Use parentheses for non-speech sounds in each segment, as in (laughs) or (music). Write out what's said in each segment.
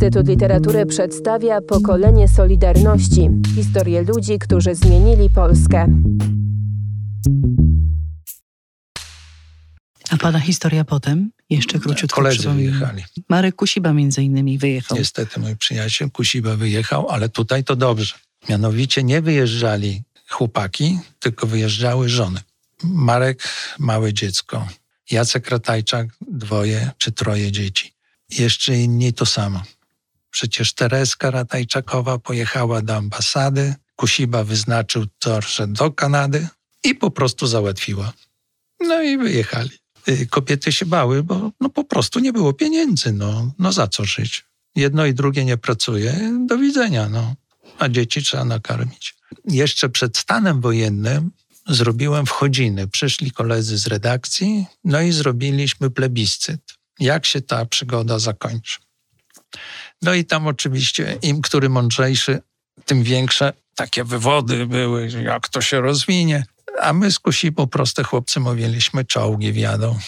Instytut Literatury przedstawia pokolenie Solidarności historię ludzi, którzy zmienili Polskę. A pana historia potem? Jeszcze króciutko Koledzy przypomnę. wyjechali. Marek Kusiba między innymi wyjechał. Niestety mój przyjaciel Kusiba wyjechał, ale tutaj to dobrze. Mianowicie nie wyjeżdżali chłopaki, tylko wyjeżdżały żony. Marek, małe dziecko. Jacek Ratajczak, dwoje czy troje dzieci. Jeszcze inni to samo. Przecież Tereska Ratajczakowa pojechała do ambasady, Kusiba wyznaczył torze do Kanady i po prostu załatwiła. No i wyjechali. Y, Kobiety się bały, bo no po prostu nie było pieniędzy. No, no za co żyć? Jedno i drugie nie pracuje, do widzenia. No. A dzieci trzeba nakarmić. Jeszcze przed stanem wojennym zrobiłem wchodziny. Przyszli koledzy z redakcji, no i zrobiliśmy plebiscyt. Jak się ta przygoda zakończy? No i tam oczywiście im, który mądrzejszy, tym większe takie wywody były, jak to się rozwinie. A my z Kusipą proste chłopcy mówiliśmy, czołgi wjadą.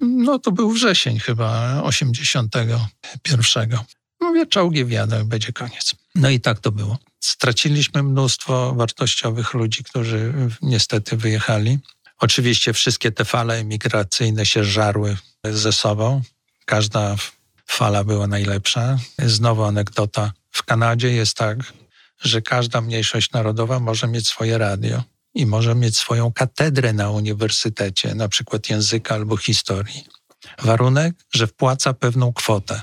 No to był wrzesień chyba 81. Mówię, czołgi wjadą będzie koniec. No i tak to było. Straciliśmy mnóstwo wartościowych ludzi, którzy niestety wyjechali. Oczywiście wszystkie te fale emigracyjne się żarły ze sobą. Każda fala była najlepsza. Znowu anegdota. W Kanadzie jest tak, że każda mniejszość narodowa może mieć swoje radio i może mieć swoją katedrę na uniwersytecie, na przykład języka albo historii. Warunek, że wpłaca pewną kwotę.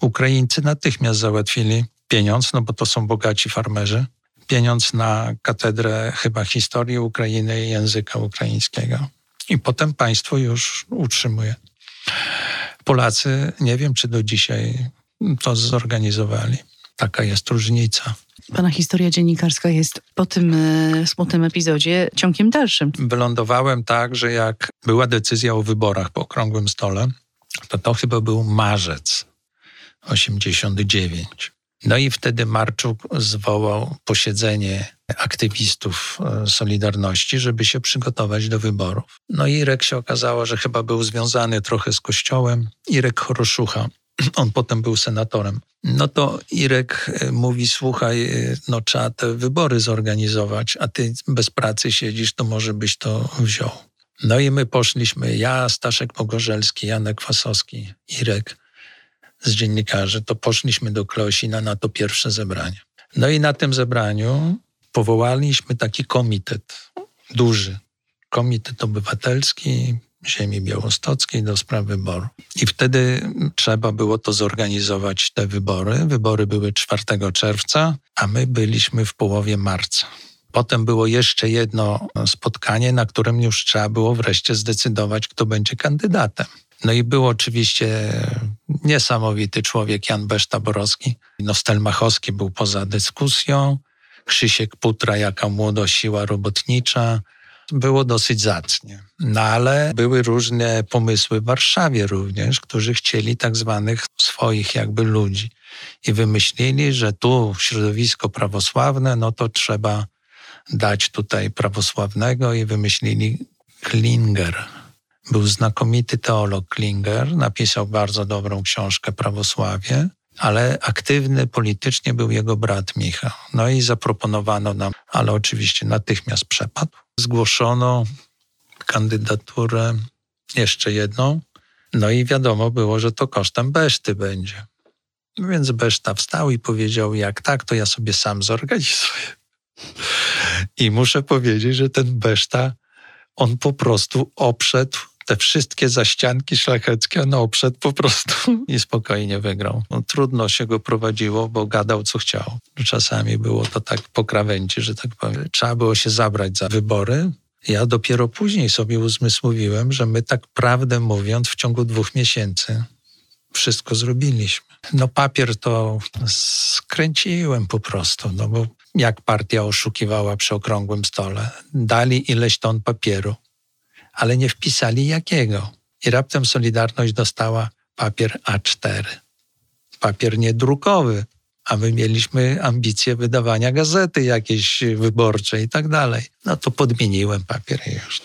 Ukraińcy natychmiast załatwili pieniądz, no bo to są bogaci farmerzy, pieniądz na katedrę chyba historii Ukrainy i języka ukraińskiego. I potem państwo już utrzymuje. Polacy, nie wiem czy do dzisiaj to zorganizowali. Taka jest różnica. Pana historia dziennikarska jest po tym e, smutnym epizodzie ciągiem dalszym. Wylądowałem tak, że jak była decyzja o wyborach po okrągłym stole, to to chyba był marzec 89. No i wtedy Marczuk zwołał posiedzenie aktywistów e, Solidarności, żeby się przygotować do wyborów. No i Irek się okazało, że chyba był związany trochę z Kościołem. Irek Choroszucha, (clears throat) on potem był senatorem. No to Irek e, mówi, słuchaj, e, no trzeba te wybory zorganizować, a ty bez pracy siedzisz, to może byś to wziął. No i my poszliśmy, ja, Staszek Pogorzelski, Janek Fasowski, Irek z dziennikarzy, to poszliśmy do Klosina na to pierwsze zebranie. No i na tym zebraniu powołaliśmy taki komitet, duży, komitet obywatelski ziemi białostockiej do spraw wyboru. I wtedy trzeba było to zorganizować, te wybory. Wybory były 4 czerwca, a my byliśmy w połowie marca. Potem było jeszcze jedno spotkanie, na którym już trzeba było wreszcie zdecydować, kto będzie kandydatem. No i był oczywiście niesamowity człowiek Jan Beszta-Borowski. No Stelmachowski był poza dyskusją. Krzysiek Putra, jaka młodość, siła robotnicza. Było dosyć zacnie. No ale były różne pomysły w Warszawie również, którzy chcieli tak zwanych swoich jakby ludzi. I wymyślili, że tu środowisko prawosławne, no to trzeba dać tutaj prawosławnego i wymyślili Klinger. Był znakomity teolog Klinger, napisał bardzo dobrą książkę Prawosławie, ale aktywny politycznie był jego brat Michał. No i zaproponowano nam, ale oczywiście natychmiast przepadł. Zgłoszono kandydaturę jeszcze jedną, no i wiadomo było, że to kosztem Beszty będzie. Więc Beszta wstał i powiedział, jak tak, to ja sobie sam zorganizuję. I muszę powiedzieć, że ten Beszta, on po prostu oprzedł te wszystkie zaścianki szlacheckie, on oprzedł po prostu (laughs) i spokojnie wygrał. No, trudno się go prowadziło, bo gadał co chciał. Czasami było to tak po krawędzi, że tak powiem. Trzeba było się zabrać za wybory. Ja dopiero później sobie uzmysłowiłem, że my tak prawdę mówiąc w ciągu dwóch miesięcy wszystko zrobiliśmy. No papier to skręciłem po prostu, no bo jak partia oszukiwała przy okrągłym stole. Dali ileś ton papieru, ale nie wpisali jakiego. I raptem Solidarność dostała papier A4. Papier niedrukowy, a my mieliśmy ambicje wydawania gazety jakiejś wyborczej i tak dalej. No to podmieniłem papier i już.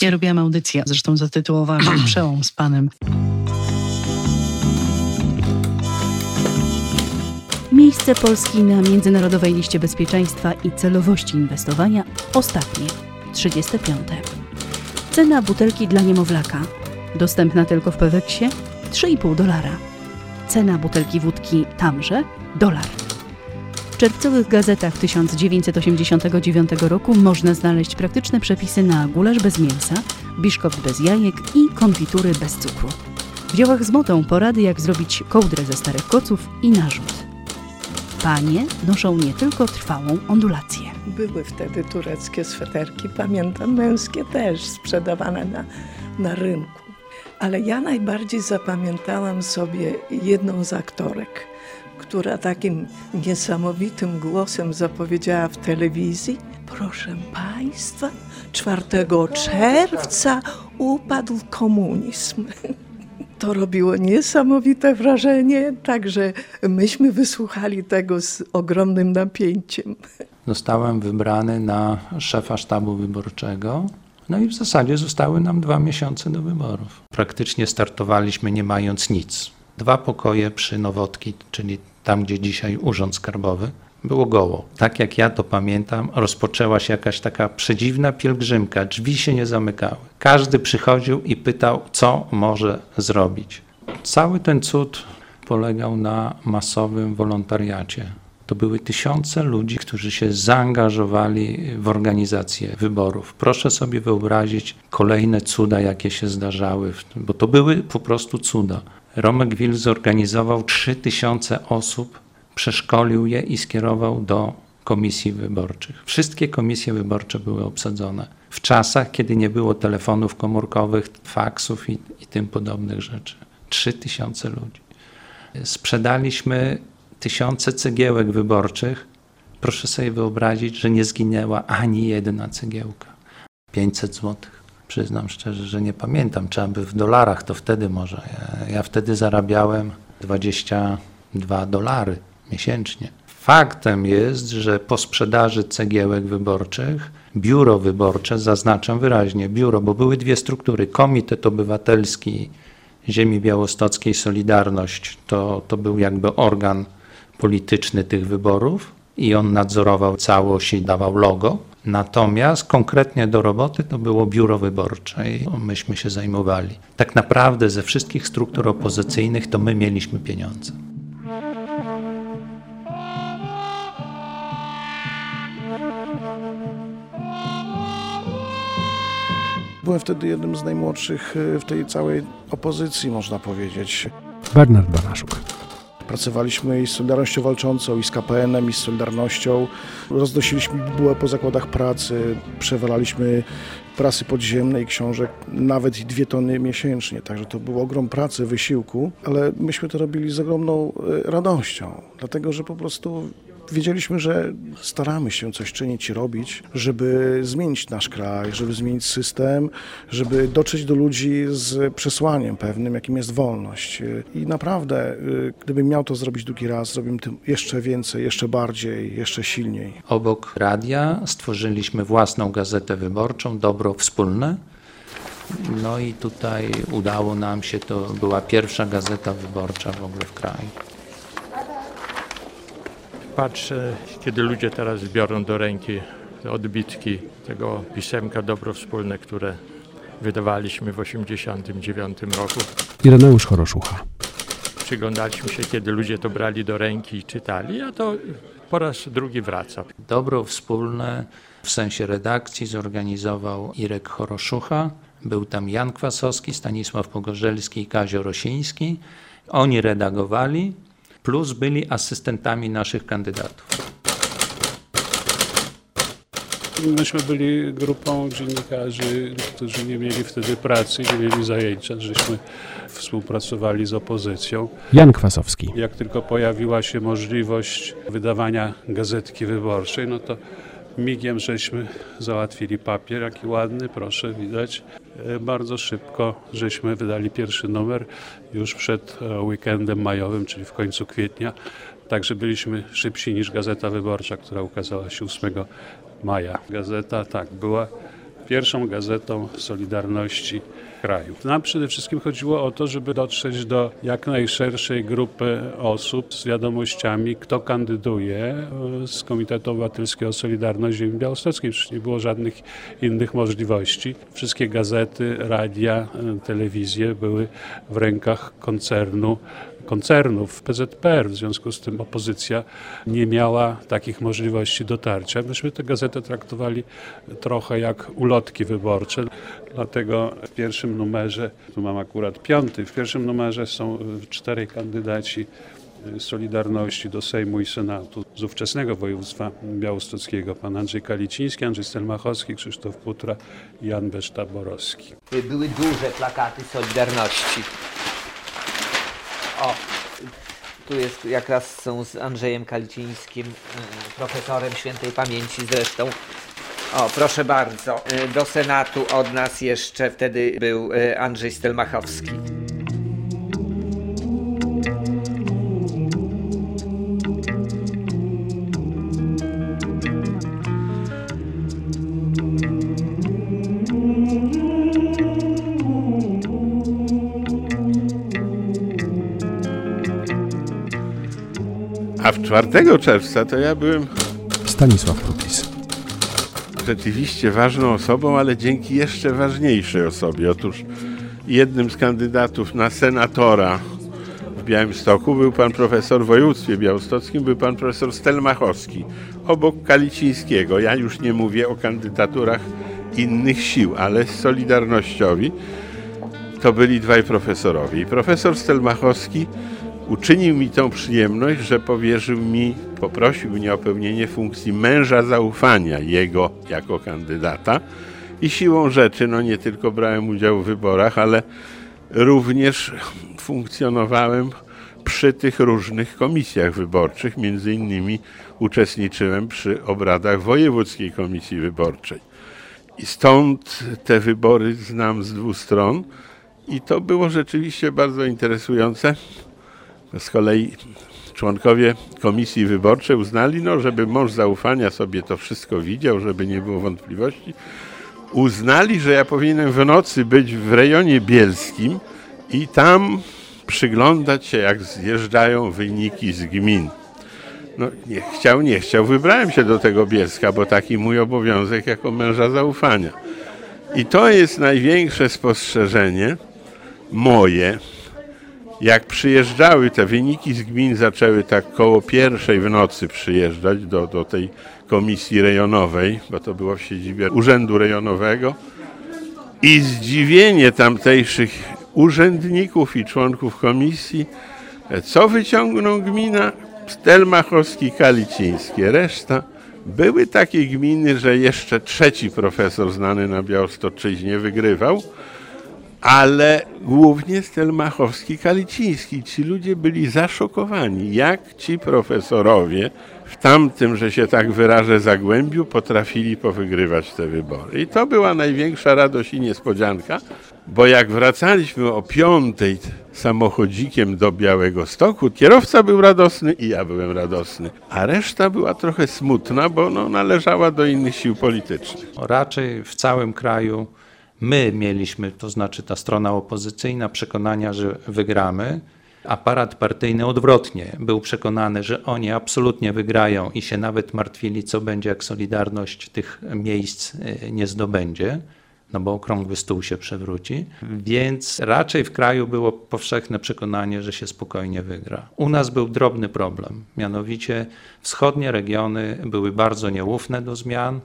Ja robiłam audycję, zresztą zatytułowaną (clears throat) Przełom z Panem. Miejsce Polski na międzynarodowej liście bezpieczeństwa i celowości inwestowania ostatnie, 35. Cena butelki dla niemowlaka, dostępna tylko w Peweksie, 3,5 dolara. Cena butelki wódki tamże, dolar. W czerwcowych gazetach 1989 roku można znaleźć praktyczne przepisy na gulasz bez mięsa, biszkopt bez jajek i konfitury bez cukru. W dziełach z motą porady jak zrobić kołdrę ze starych koców i narzut. Panie noszą nie tylko trwałą ondulację. Były wtedy tureckie sweterki, pamiętam, męskie też sprzedawane na, na rynku. Ale ja najbardziej zapamiętałam sobie jedną z aktorek, która takim niesamowitym głosem zapowiedziała w telewizji: Proszę Państwa, 4 czerwca upadł komunizm. (laughs) To robiło niesamowite wrażenie, także myśmy wysłuchali tego z ogromnym napięciem. Zostałem wybrany na szefa sztabu wyborczego. No i w zasadzie zostały nam dwa miesiące do wyborów. Praktycznie startowaliśmy nie mając nic. Dwa pokoje przy Nowotki, czyli tam, gdzie dzisiaj Urząd Skarbowy, było goło. Tak jak ja to pamiętam, rozpoczęła się jakaś taka przedziwna pielgrzymka. Drzwi się nie zamykały. Każdy przychodził i pytał, co może zrobić. Cały ten cud polegał na masowym wolontariacie. To były tysiące ludzi, którzy się zaangażowali w organizację wyborów. Proszę sobie wyobrazić kolejne cuda, jakie się zdarzały, bo to były po prostu cuda. Romek Wil zorganizował 3000 osób, przeszkolił je i skierował do komisji wyborczych. Wszystkie komisje wyborcze były obsadzone. W czasach, kiedy nie było telefonów komórkowych, faksów i, i tym podobnych rzeczy. 3000 ludzi. Sprzedaliśmy tysiące cegiełek wyborczych. Proszę sobie wyobrazić, że nie zginęła ani jedna cegiełka. 500 złotych. Przyznam szczerze, że nie pamiętam, trzeba by w dolarach, to wtedy może. Ja, ja wtedy zarabiałem 22 dolary miesięcznie. Faktem jest, że po sprzedaży cegiełek wyborczych, biuro wyborcze, zaznaczam wyraźnie, biuro, bo były dwie struktury, Komitet Obywatelski Ziemi Białostockiej Solidarność, to, to był jakby organ polityczny tych wyborów i on nadzorował całość i dawał logo. Natomiast konkretnie do roboty to było biuro wyborcze i myśmy się zajmowali. Tak naprawdę ze wszystkich struktur opozycyjnych to my mieliśmy pieniądze. Byłem wtedy jednym z najmłodszych y, w tej całej opozycji, można powiedzieć. Bernard Banaszuk. Pracowaliśmy i z Solidarnością Walczącą, i z KPN-em, i z Solidarnością. Roznosiliśmy bibułę po zakładach pracy, przewalaliśmy prasy podziemnej, książek, nawet i dwie tony miesięcznie. Także to był ogrom pracy, wysiłku, ale myśmy to robili z ogromną y, radością, dlatego że po prostu wiedzieliśmy, że staramy się coś czynić i robić, żeby zmienić nasz kraj, żeby zmienić system, żeby dotrzeć do ludzi z przesłaniem pewnym, jakim jest wolność. I naprawdę, y, gdybym miał to zrobić drugi raz, zrobimy tym jeszcze więcej, jeszcze bardziej, jeszcze silniej. Obok radia stworzyliśmy własną gazetę wyborczą, Dobro Wspólne. No i tutaj udało nam się, to była pierwsza gazeta wyborcza w ogóle w kraju. Patrzę, kiedy ludzie teraz biorą do ręki te odbitki tego pisemka Dobro Wspólne, które wydawaliśmy w 1989 roku. Ireneusz Choroszucha. Przyglądaliśmy się, kiedy ludzie to brali do ręki i czytali, a to po raz drugi wraca. Dobro wspólne w sensie redakcji zorganizował Irek Choroszucha. Był tam Jan Kwasowski, Stanisław Pogorzelski i Kazio Rosiński. Oni redagowali, plus byli asystentami naszych kandydatów. Myśmy byli grupą dziennikarzy, którzy nie mieli wtedy pracy, nie mieli zajęcia, żeśmy współpracowali z opozycją. Jan Kwasowski. Jak tylko pojawiła się możliwość wydawania gazetki wyborczej, no to migiem żeśmy załatwili papier, jaki ładny, proszę, widać. E, Bardzo szybko żeśmy wydali pierwszy numer już przed e, weekendem majowym, czyli w końcu kwietnia. Także byliśmy szybsi niż Gazeta Wyborcza, która ukazała się 8 maja. Gazeta, tak, była pierwszą gazetą Solidarności kraju. Nam przede wszystkim chodziło o to, żeby dotrzeć do jak najszerszej grupy osób z wiadomościami, kto kandyduje e, z Komitetu Obywatelskiego Solidarność Ziemi Białostockiej. Przecież nie było żadnych innych możliwości. Wszystkie gazety, radia, e, telewizje były w rękach koncernu koncernów PZPR. W związku z tym opozycja nie miała takich możliwości dotarcia. Myśmy tę gazetę traktowali trochę jak ulotki wyborcze. Dlatego w pierwszym numerze, tu mam akurat piąty, w pierwszym numerze są czterej kandydaci Solidarności do Sejmu i Senatu z ówczesnego województwa białostockiego, pan Andrzej Kaliciński, Andrzej Stelmachowski, Krzysztof Putra i Jan Beszta-Borowski. Były duże plakaty Solidarności. O, tu jest jak raz są z Andrzejem Kalicińskim, y, profesorem świętej pamięci zresztą. O, proszę bardzo, y, do Senatu od nas jeszcze wtedy był y, Andrzej Stelmachowski. 4 czerwca to ja byłem Stanisław Prupis. rzeczywiście ważną osobą, ale dzięki jeszcze ważniejszej osobie. Otóż jednym z kandydatów na senatora w Białymstoku był pan profesor w województwie białostockim, był pan profesor Stelmachowski, obok Kalicińskiego. Ja już nie mówię o kandydaturach innych sił, ale solidarnościowi to byli dwaj profesorowie. I profesor Stelmachowski uczynił mi tą przyjemność, że powierzył mi, poprosił mnie o pełnienie funkcji męża zaufania jego jako kandydata i siłą rzeczy, no nie tylko brałem udział w wyborach, ale również funkcjonowałem przy tych różnych komisjach wyborczych, między innymi uczestniczyłem przy obradach Wojewódzkiej Komisji Wyborczej. I stąd te wybory znam z dwóch stron i to było rzeczywiście bardzo interesujące. Z kolei członkowie komisji wyborczej uznali, no, żeby mąż zaufania sobie to wszystko widział, żeby nie było wątpliwości. Uznali, że ja powinienem w nocy być w rejonie bielskim i tam przyglądać się, jak zjeżdżają wyniki z gmin. No, nie chciał, nie chciał. Wybrałem się do tego Bielska, bo taki mój obowiązek jako męża zaufania. I to jest największe spostrzeżenie moje, jak przyjeżdżały te wyniki z gmin, zaczęły tak koło pierwszej w nocy przyjeżdżać do, do tej komisji rejonowej, bo to było w siedzibie Urzędu Rejonowego. I zdziwienie tamtejszych urzędników i członków komisji, co wyciągną gmina? Stelmachowski, Kalicińskie. Reszta? Były takie gminy, że jeszcze trzeci profesor znany na Białostoczyźnie wygrywał, ale głównie Stelmachowski, Kaliciński. Ci ludzie byli zaszokowani, jak ci profesorowie w tamtym, że się tak wyrażę, zagłębiu potrafili powygrywać te wybory. I to była największa radość i niespodzianka, bo jak wracaliśmy o piątej samochodzikiem do Białego Stoku, kierowca był radosny i ja byłem radosny, a reszta była trochę smutna, bo no, należała do innych sił politycznych. Raczej w całym kraju my mieliśmy, to znaczy ta strona opozycyjna, przekonania, że wygramy. Aparat partyjny odwrotnie był przekonany, że oni absolutnie wygrają i się nawet martwili, co będzie, jak Solidarność tych miejsc y, nie zdobędzie, no bo okrągły stół się przewróci. Więc raczej w kraju było powszechne przekonanie, że się spokojnie wygra. U nas był drobny problem, mianowicie wschodnie regiony były bardzo nieufne do zmian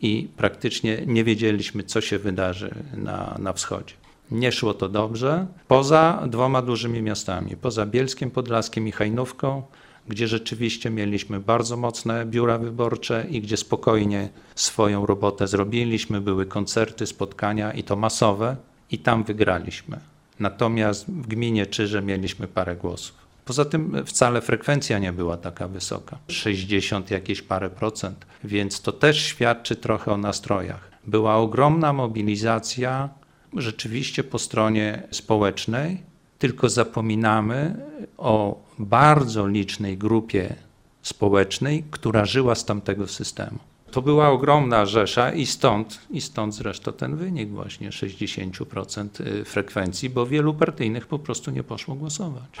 i praktycznie nie wiedzieliśmy, co się wydarzy na, na wschodzie. Nie szło to dobrze. Poza dwoma dużymi miastami, poza Bielskiem Podlaskiem i Hajnówką, gdzie rzeczywiście mieliśmy bardzo mocne biura wyborcze i gdzie spokojnie swoją robotę zrobiliśmy. Były koncerty, spotkania i to masowe, i tam wygraliśmy. Natomiast w gminie Czyże mieliśmy parę głosów. Poza tym wcale frekwencja nie była taka wysoka 60 jakieś parę procent, więc to też świadczy trochę o nastrojach. Była ogromna mobilizacja rzeczywiście po stronie społecznej, tylko zapominamy o bardzo licznej grupie społecznej, która żyła z tamtego systemu. To była ogromna rzesza i stąd, i stąd zresztą ten wynik właśnie 60% y, frekwencji, bo wielu partyjnych po prostu nie poszło głosować.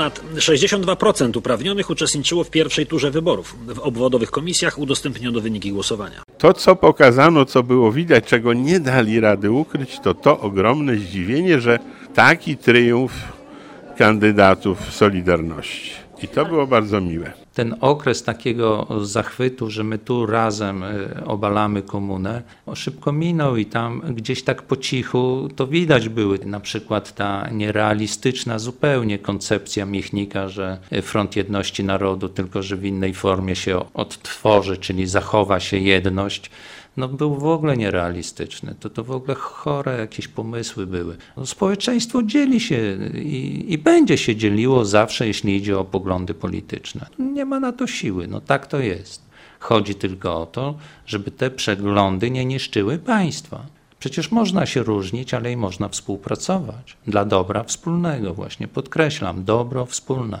Ponad 62% uprawnionych uczestniczyło w pierwszej turze wyborów. W obwodowych komisjach udostępniono wyniki głosowania. To, co pokazano, co było widać, czego nie dali rady ukryć, to to ogromne zdziwienie, że taki triumf kandydatów Solidarności. I to było bardzo miłe. Ten okres takiego zachwytu, że my tu razem y, obalamy komunę, szybko minął i tam gdzieś tak po cichu to widać były na przykład ta nierealistyczna zupełnie koncepcja Michnika, że Front Jedności Narodu tylko, że w innej formie się odtworzy, czyli zachowa się jedność. No był w ogóle nierealistyczny. To, to w ogóle chore jakieś pomysły były. No, społeczeństwo dzieli się i, i będzie się dzieliło zawsze, jeśli idzie o poglądy polityczne. Nie ma na to siły, no tak to jest. Chodzi tylko o to, żeby te przeglądy nie niszczyły państwa. Przecież można się różnić, ale i można współpracować dla dobra wspólnego, właśnie podkreślam, dobro wspólne.